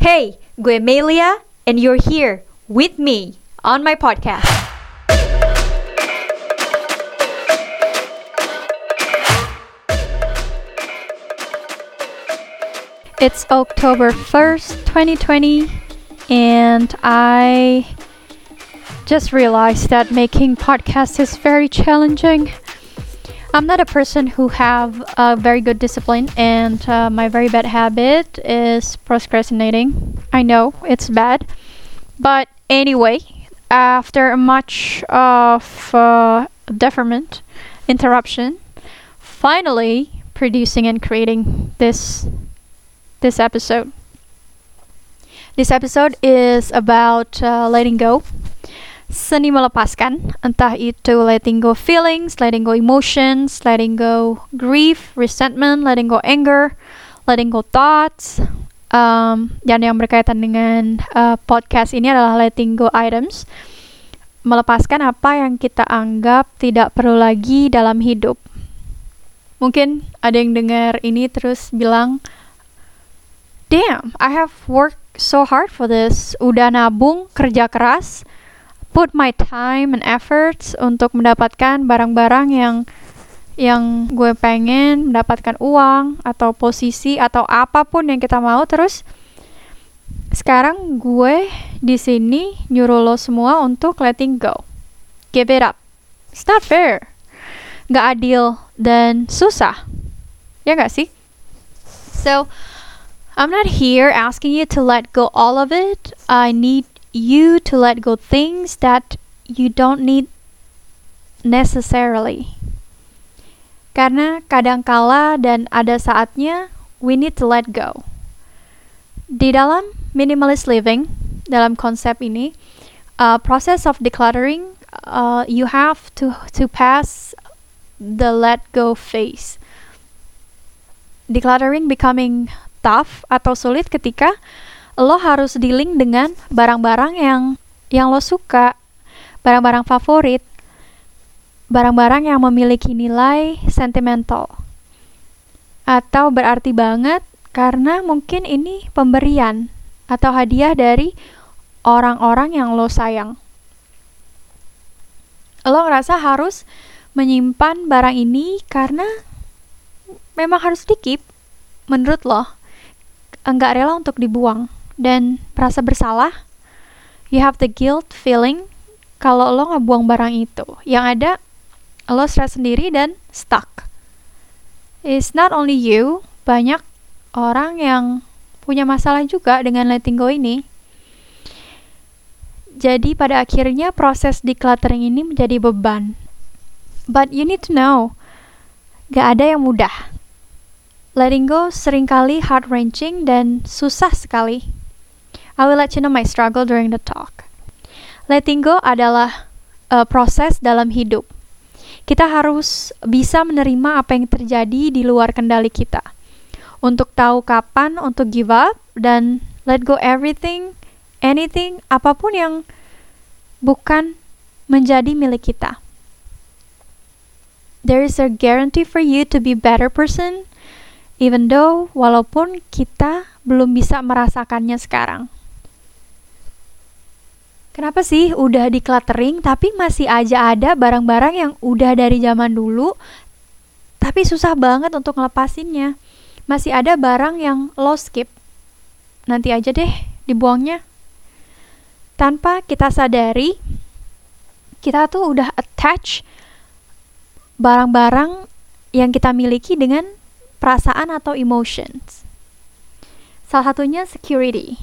Hey, Guemelia, and you're here with me on my podcast. It's October 1st, 2020, and I just realized that making podcasts is very challenging. I'm not a person who have a very good discipline, and uh, my very bad habit is procrastinating. I know it's bad, but anyway, after much of uh, deferment, interruption, finally producing and creating this this episode. This episode is about uh, letting go seni melepaskan, entah itu letting go feelings, letting go emotions, letting go grief, resentment, letting go anger, letting go thoughts. Um, dan yang berkaitan dengan uh, podcast ini adalah letting go items, melepaskan apa yang kita anggap tidak perlu lagi dalam hidup. Mungkin ada yang dengar ini terus bilang, Damn, I have worked so hard for this. Udah nabung, kerja keras, put my time and efforts untuk mendapatkan barang-barang yang yang gue pengen mendapatkan uang atau posisi atau apa pun yang kita mau. Terus sekarang gue di sini nyuruh lo semua untuk letting go. Give it up. It's not fair gak adil dan susah. Ya gak sih? So I'm not here asking you to let go all of it. I need you to let go things that you don't need necessarily. Karena kadangkala dan ada saatnya we need to let go. Di dalam minimalist living, dalam konsep ini, uh, process of decluttering, uh, you have to to pass the let go phase. Decluttering becoming tough atau sulit ketika lo harus dealing dengan barang-barang yang yang lo suka, barang-barang favorit, barang-barang yang memiliki nilai sentimental. Atau berarti banget karena mungkin ini pemberian atau hadiah dari orang-orang yang lo sayang. Lo ngerasa harus menyimpan barang ini karena memang harus dikip menurut lo enggak rela untuk dibuang dan merasa bersalah, you have the guilt feeling kalau lo ngebuang barang itu. Yang ada, lo stres sendiri dan stuck. It's not only you, banyak orang yang punya masalah juga dengan letting go ini. Jadi pada akhirnya proses decluttering ini menjadi beban. But you need to know, gak ada yang mudah. Letting go sering kali heart-wrenching dan susah sekali. I will let you know my struggle during the talk. Letting go adalah uh, proses dalam hidup. Kita harus bisa menerima apa yang terjadi di luar kendali kita. Untuk tahu kapan untuk give up dan let go everything, anything, apa pun yang bukan menjadi milik kita. There is a guarantee for you to be better person, even though walaupun kita belum bisa merasakannya sekarang. Kenapa sih udah di cluttering tapi masih aja ada barang-barang yang udah dari zaman dulu tapi susah banget untuk ngelepasinnya. Masih ada barang yang lo skip. Nanti aja deh dibuangnya. Tanpa kita sadari kita tuh udah attach barang-barang yang kita miliki dengan perasaan atau emotions. Salah satunya security.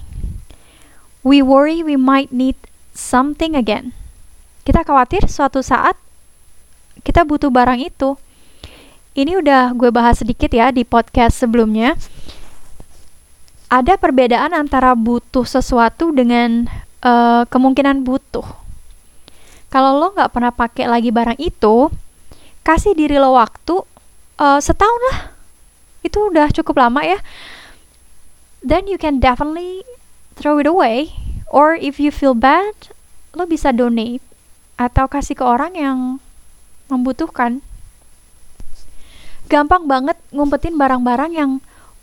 We worry we might need something again. Kita khawatir suatu saat kita butuh barang itu. Ini udah gue bahas sedikit ya di podcast sebelumnya. Ada perbedaan antara butuh sesuatu dengan uh, kemungkinan butuh. Kalau lo nggak pernah pakai lagi barang itu, kasih diri lo waktu uh, setahun lah. Itu udah cukup lama ya. Then you can definitely throw it away Or if you feel bad, lo bisa donate atau kasih ke orang yang membutuhkan. Gampang banget ngumpetin barang-barang yang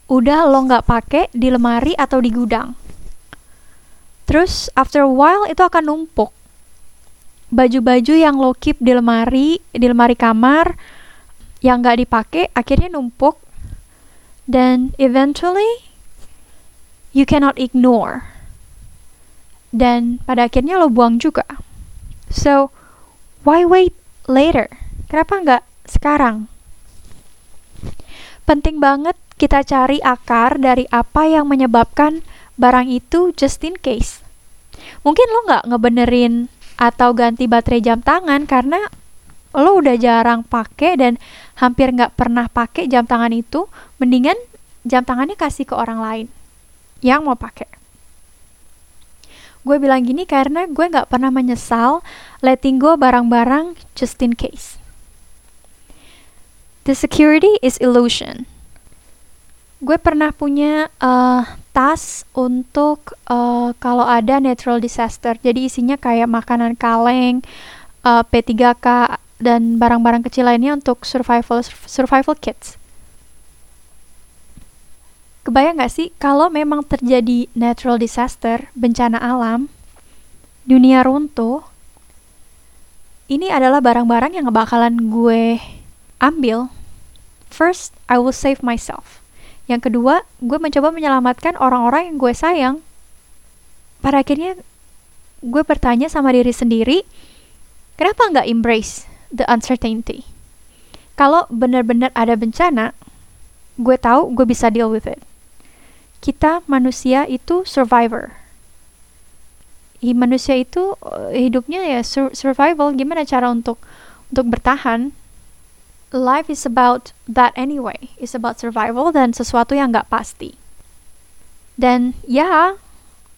udah lo nggak pakai di lemari atau di gudang. Terus after a while itu akan numpuk. Baju-baju yang lo keep di lemari, di lemari kamar yang nggak dipakai akhirnya numpuk dan eventually you cannot ignore. Dan pada akhirnya lo buang juga. So, why wait later? Kenapa nggak sekarang? Penting banget kita cari akar dari apa yang menyebabkan barang itu just in case. Mungkin lo nggak ngebenerin atau ganti baterai jam tangan karena lo udah jarang pakai dan hampir nggak pernah pakai jam tangan itu, mendingan jam tangannya kasih ke orang lain yang mau pakai. Gue bilang gini karena gue nggak pernah menyesal letting go barang-barang just in case. The security is illusion gue pernah punya uh, tas untuk uh, kalau ada natural disaster. Jadi isinya kayak makanan kaleng, uh, P3K dan barang-barang kecil lainnya untuk survival survival kits. Kebayang gak sih kalau memang terjadi natural disaster, bencana alam, dunia runtuh, ini adalah barang-barang yang bakalan gue ambil. First, I will save myself. Yang kedua, gue mencoba menyelamatkan orang-orang yang gue sayang. Pada akhirnya, gue bertanya sama diri sendiri, kenapa nggak embrace the uncertainty? Kalau benar-benar ada bencana, gue tahu gue bisa deal with it. Kita manusia itu survivor. Manusia itu eh, hidupnya ya survival. Gimana cara untuk untuk bertahan? life is about that anyway. It's about survival dan sesuatu yang nggak pasti. Dan ya,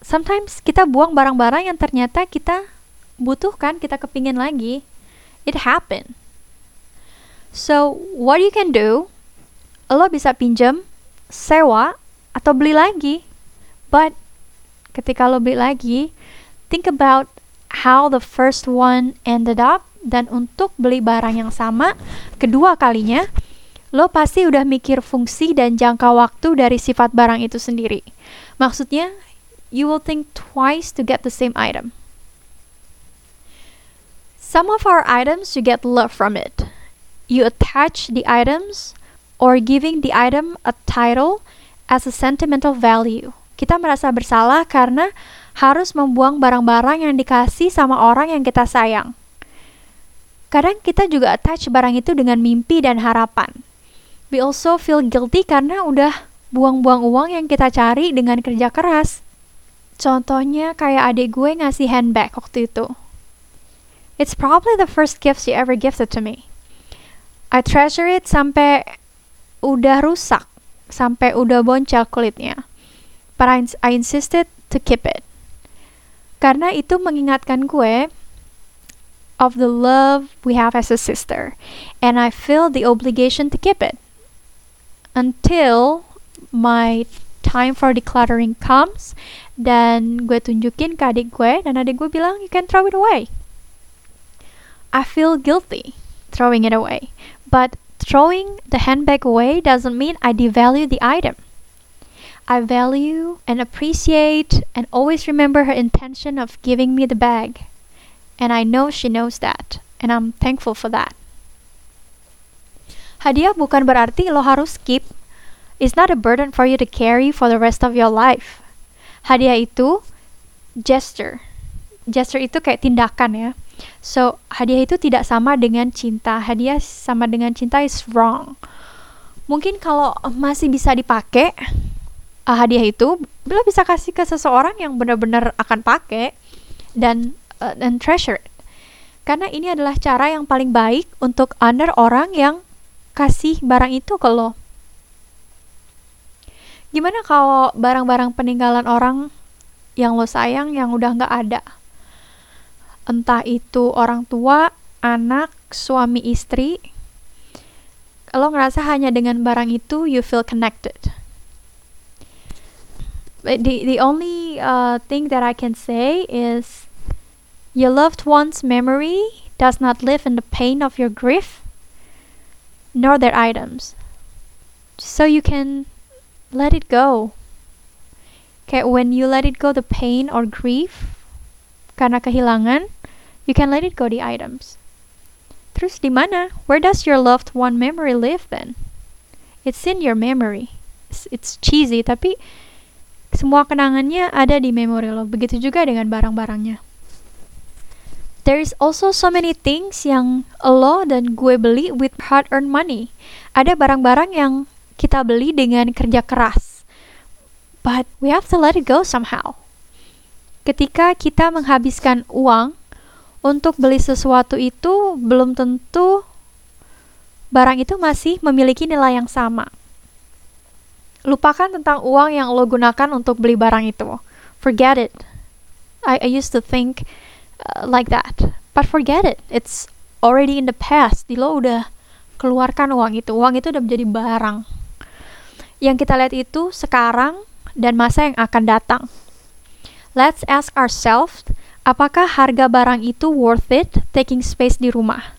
sometimes kita buang barang-barang yang ternyata kita butuhkan, kita kepingin lagi. It happen. So, what you can do, lo bisa pinjam, sewa, atau beli lagi. But, ketika lo beli lagi, think about how the first one ended up dan untuk beli barang yang sama kedua kalinya, lo pasti udah mikir fungsi dan jangka waktu dari sifat barang itu sendiri. Maksudnya, you will think twice to get the same item. Some of our items you get love from it. You attach the items or giving the item a title as a sentimental value. Kita merasa bersalah karena harus membuang barang-barang yang dikasih sama orang yang kita sayang. Kadang kita juga attach barang itu dengan mimpi dan harapan. We also feel guilty karena udah buang-buang uang yang kita cari dengan kerja keras. Contohnya kayak adik gue ngasih handbag waktu itu. It's probably the first gift she ever gifted to me. I treasure it sampai udah rusak, sampai udah boncel kulitnya. But I, I insisted to keep it. Karena itu mengingatkan gue of the love we have as a sister, and I feel the obligation to keep it until my time for decluttering comes dan gue tunjukin ke adik gue dan adik gue bilang you can throw it away. I feel guilty throwing it away, but throwing the handbag away doesn't mean I devalue the item. I value and appreciate and always remember her intention of giving me the bag. And I know she knows that. And I'm thankful for that. Hadiah bukan berarti lo harus keep. It's not a burden for you to carry for the rest of your life. Hadiah itu gesture. Gesture itu kayak tindakan ya. So, hadiah itu tidak sama dengan cinta. Hadiah sama dengan cinta is wrong. Mungkin kalau masih bisa dipakai, uh, hadiah itu lo bisa kasih ke seseorang yang benar-benar akan pakai dan uh, dan treasure it. Karena ini adalah cara yang paling baik untuk honor orang yang kasih barang itu ke lo. Gimana kalau barang-barang peninggalan orang yang lo sayang yang udah nggak ada? Entah itu orang tua, anak, suami istri, lo ngerasa hanya dengan barang itu you feel connected. The the only uh, thing that I can say is Your loved one's memory does not live in the pain of your grief, nor their items. So you can let it go. Kayak when you let it go the pain or grief karena kehilangan, you can let it go the items. Terus di mana? Where does your loved one memory live then? It's in your memory. It's, cheesy tapi semua kenangannya ada di memori lo. Begitu juga dengan barang-barangnya. There is also so many things yang lo dan gue beli with hard-earned money. Ada barang-barang yang kita beli dengan kerja keras. But we have to let it go somehow. Ketika kita menghabiskan uang untuk beli sesuatu itu, belum tentu barang itu masih memiliki nilai yang sama. Lupakan tentang uang yang lo gunakan untuk beli barang itu. Forget it. I, I used to think uh, like that. But forget it. It's already in the past. Di lo udah keluarkan uang itu. Uang itu udah menjadi barang. Yang kita lihat itu sekarang dan masa yang akan datang. Let's ask ourselves, apakah harga barang itu worth it taking space di rumah?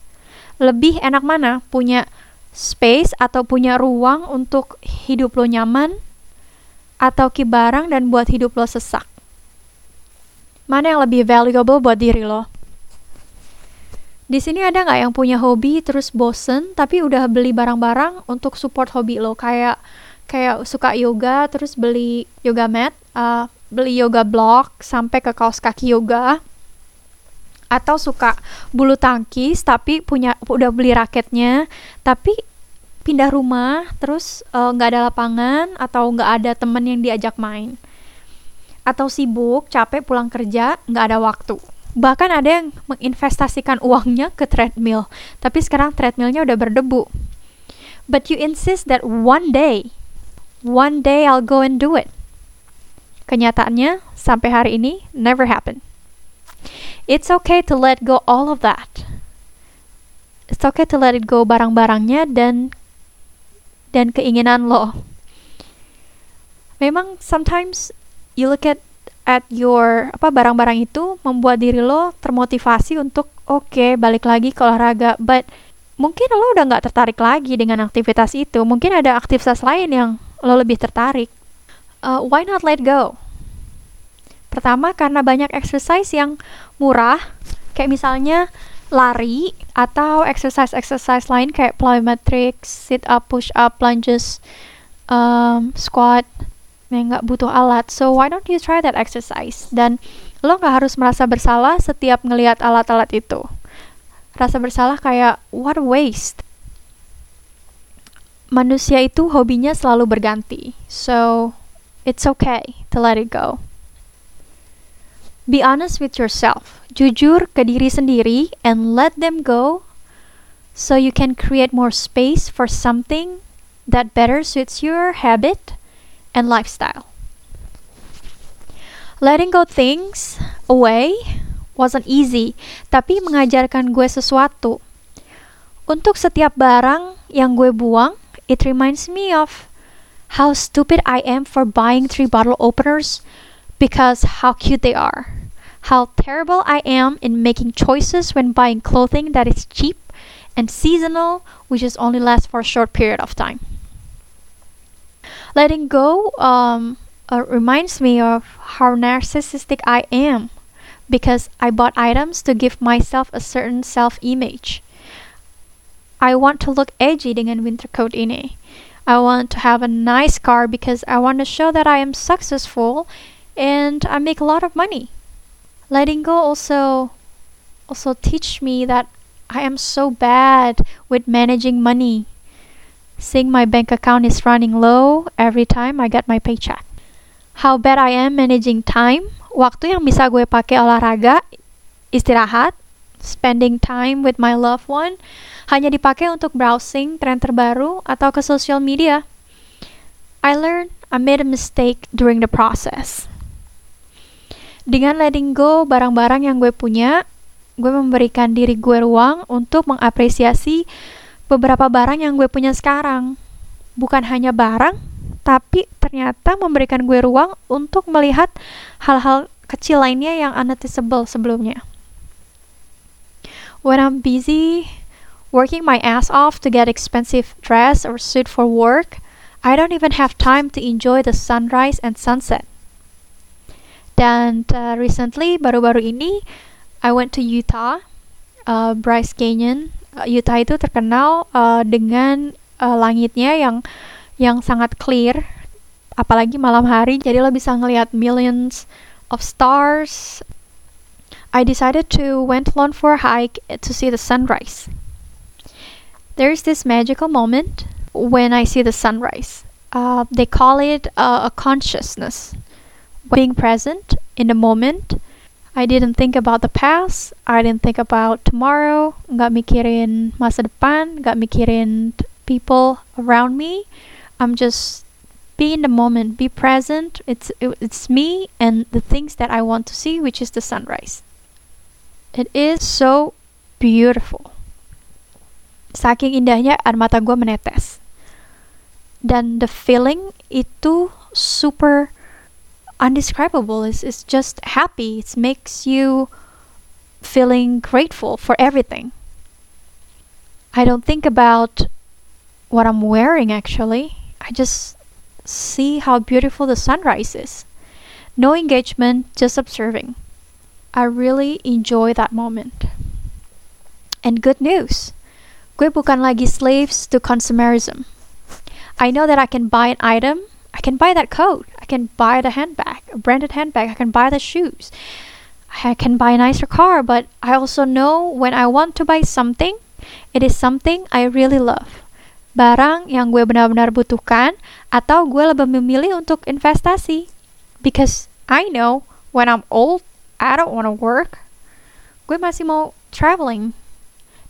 Lebih enak mana punya space atau punya ruang untuk hidup lo nyaman atau ki barang dan buat hidup lo sesak? Mana yang lebih valuable buat diri lo? Di sini ada nggak yang punya hobi terus bosen tapi udah beli barang-barang untuk support hobi lo kayak kayak suka yoga terus beli yoga mat, uh, beli yoga block sampai ke kaos kaki yoga atau suka bulu tangkis tapi punya udah beli raketnya tapi pindah rumah terus uh, nggak uh, ada lapangan atau nggak ada temen yang diajak main atau sibuk, capek pulang kerja, nggak ada waktu. Bahkan ada yang menginvestasikan uangnya ke treadmill, tapi sekarang treadmillnya udah berdebu. But you insist that one day, one day I'll go and do it. Kenyataannya, sampai hari ini, never happen. It's okay to let go all of that. It's okay to let it go barang-barangnya dan dan keinginan lo. Memang sometimes you look at at your apa barang-barang itu membuat diri lo termotivasi untuk oke okay, balik lagi ke olahraga but mungkin lo udah nggak tertarik lagi dengan aktivitas itu mungkin ada aktivitas lain yang lo lebih tertarik uh, why not let go pertama karena banyak exercise yang murah kayak misalnya lari atau exercise-exercise lain kayak plyometrics, sit up, push up, lunges, um, squat yang nggak butuh alat. So why don't you try that exercise? Dan lo nggak harus merasa bersalah setiap ngelihat alat-alat itu. Rasa bersalah kayak what a waste. Manusia itu hobinya selalu berganti. So it's okay to let it go. Be honest with yourself. Jujur ke diri sendiri and let them go so you can create more space for something that better suits your habit and lifestyle. Letting go things away wasn't easy, tapi mengajarkan gue sesuatu. Untuk setiap barang yang gue buang, it reminds me of how stupid I am for buying three bottle openers because how cute they are. How terrible I am in making choices when buying clothing that is cheap and seasonal, which is only lasts for a short period of time letting go um, uh, reminds me of how narcissistic I am because I bought items to give myself a certain self image. I want to look edgy dengan winter coat ini. I want to have a nice car because I want to show that I am successful and I make a lot of money. Letting go also also teach me that I am so bad with managing money seeing my bank account is running low every time I get my paycheck. How bad I am managing time, waktu yang bisa gue pakai olahraga, istirahat, spending time with my loved one, hanya dipakai untuk browsing tren terbaru atau ke social media. I learned I made a mistake during the process. Dengan letting go barang-barang yang gue punya, gue memberikan diri gue ruang untuk mengapresiasi beberapa barang yang gue punya sekarang. Bukan hanya barang, tapi ternyata memberikan gue ruang untuk melihat hal-hal kecil lainnya yang unnoticeable sebelumnya. When I'm busy working my ass off to get expensive dress or suit for work, I don't even have time to enjoy the sunrise and sunset. Dan uh, recently baru-baru ini I went to Utah, uh, Bryce Canyon. Uh, Utah itu terkenal uh, dengan uh, langitnya yang yang sangat clear, apalagi malam hari. Jadi lo bisa ngelihat millions of stars. I decided to went alone for a hike to see the sunrise. There's this magical moment when I see the sunrise. Uh, they call it uh, a consciousness being present in the moment. I didn't think about the past, I didn't think about tomorrow, nggak mikirin masa depan, nggak mikirin people around me. I'm just be in the moment, be present. It's it's me and the things that I want to see, which is the sunrise. It is so beautiful. Saking indahnya air mata gue menetes. Dan the feeling itu super undescribable. It's, it's just happy. It makes you feeling grateful for everything. I don't think about what I'm wearing actually. I just see how beautiful the sunrise is. No engagement, just observing. I really enjoy that moment. And good news, gue bukan lagi slaves to consumerism. I know that I can buy an item, I can buy that coat, I can buy the handbag, a branded handbag. I can buy the shoes. I can buy a nicer car, but I also know when I want to buy something, it is something I really love. Barang yang gue benar-benar butuhkan atau gue lebih memilih untuk investasi. Because I know when I'm old, I don't want to work. Gue masih mau traveling.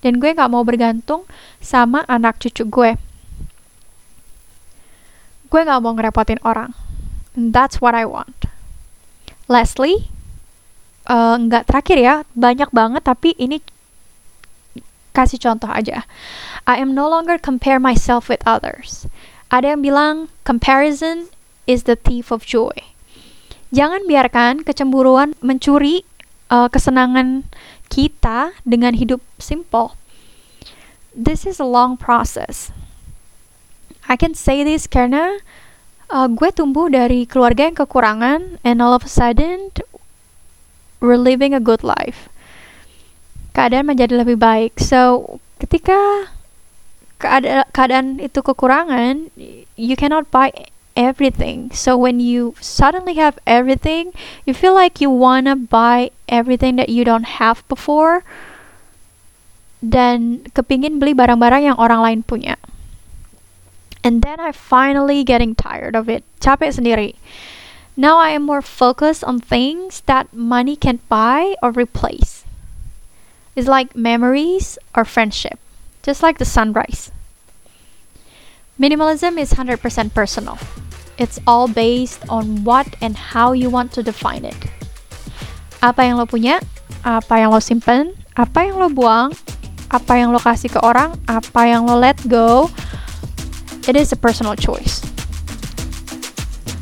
Dan gue gak mau bergantung sama anak cucu gue. Gue gak mau ngerepotin orang. That's what I want. Leslie, uh, nggak terakhir ya, banyak banget tapi ini kasih contoh aja. I am no longer compare myself with others. Ada yang bilang comparison is the thief of joy. Jangan biarkan kecemburuan mencuri uh, kesenangan kita dengan hidup simple. This is a long process. I can say this karena uh, gue tumbuh dari keluarga yang kekurangan and all of a sudden we're living a good life keadaan menjadi lebih baik so ketika keada keadaan itu kekurangan you cannot buy everything so when you suddenly have everything you feel like you wanna buy everything that you don't have before dan kepingin beli barang-barang yang orang lain punya And then I finally getting tired of it. Capek sendiri. Now I am more focused on things that money can't buy or replace. It's like memories or friendship, just like the sunrise. Minimalism is 100% personal. It's all based on what and how you want to define it. Apa yang lo punya, apa yang lo simpen, apa yang lo buang, apa yang lo kasih ke orang, apa yang lo let go, it is a personal choice.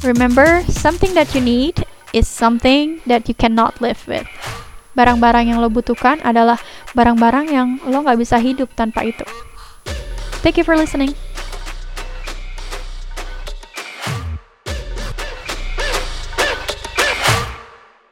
Remember, something that you need is something that you cannot live with. Barang-barang yang lo butuhkan adalah barang-barang yang lo nggak bisa hidup tanpa itu. Thank you for listening.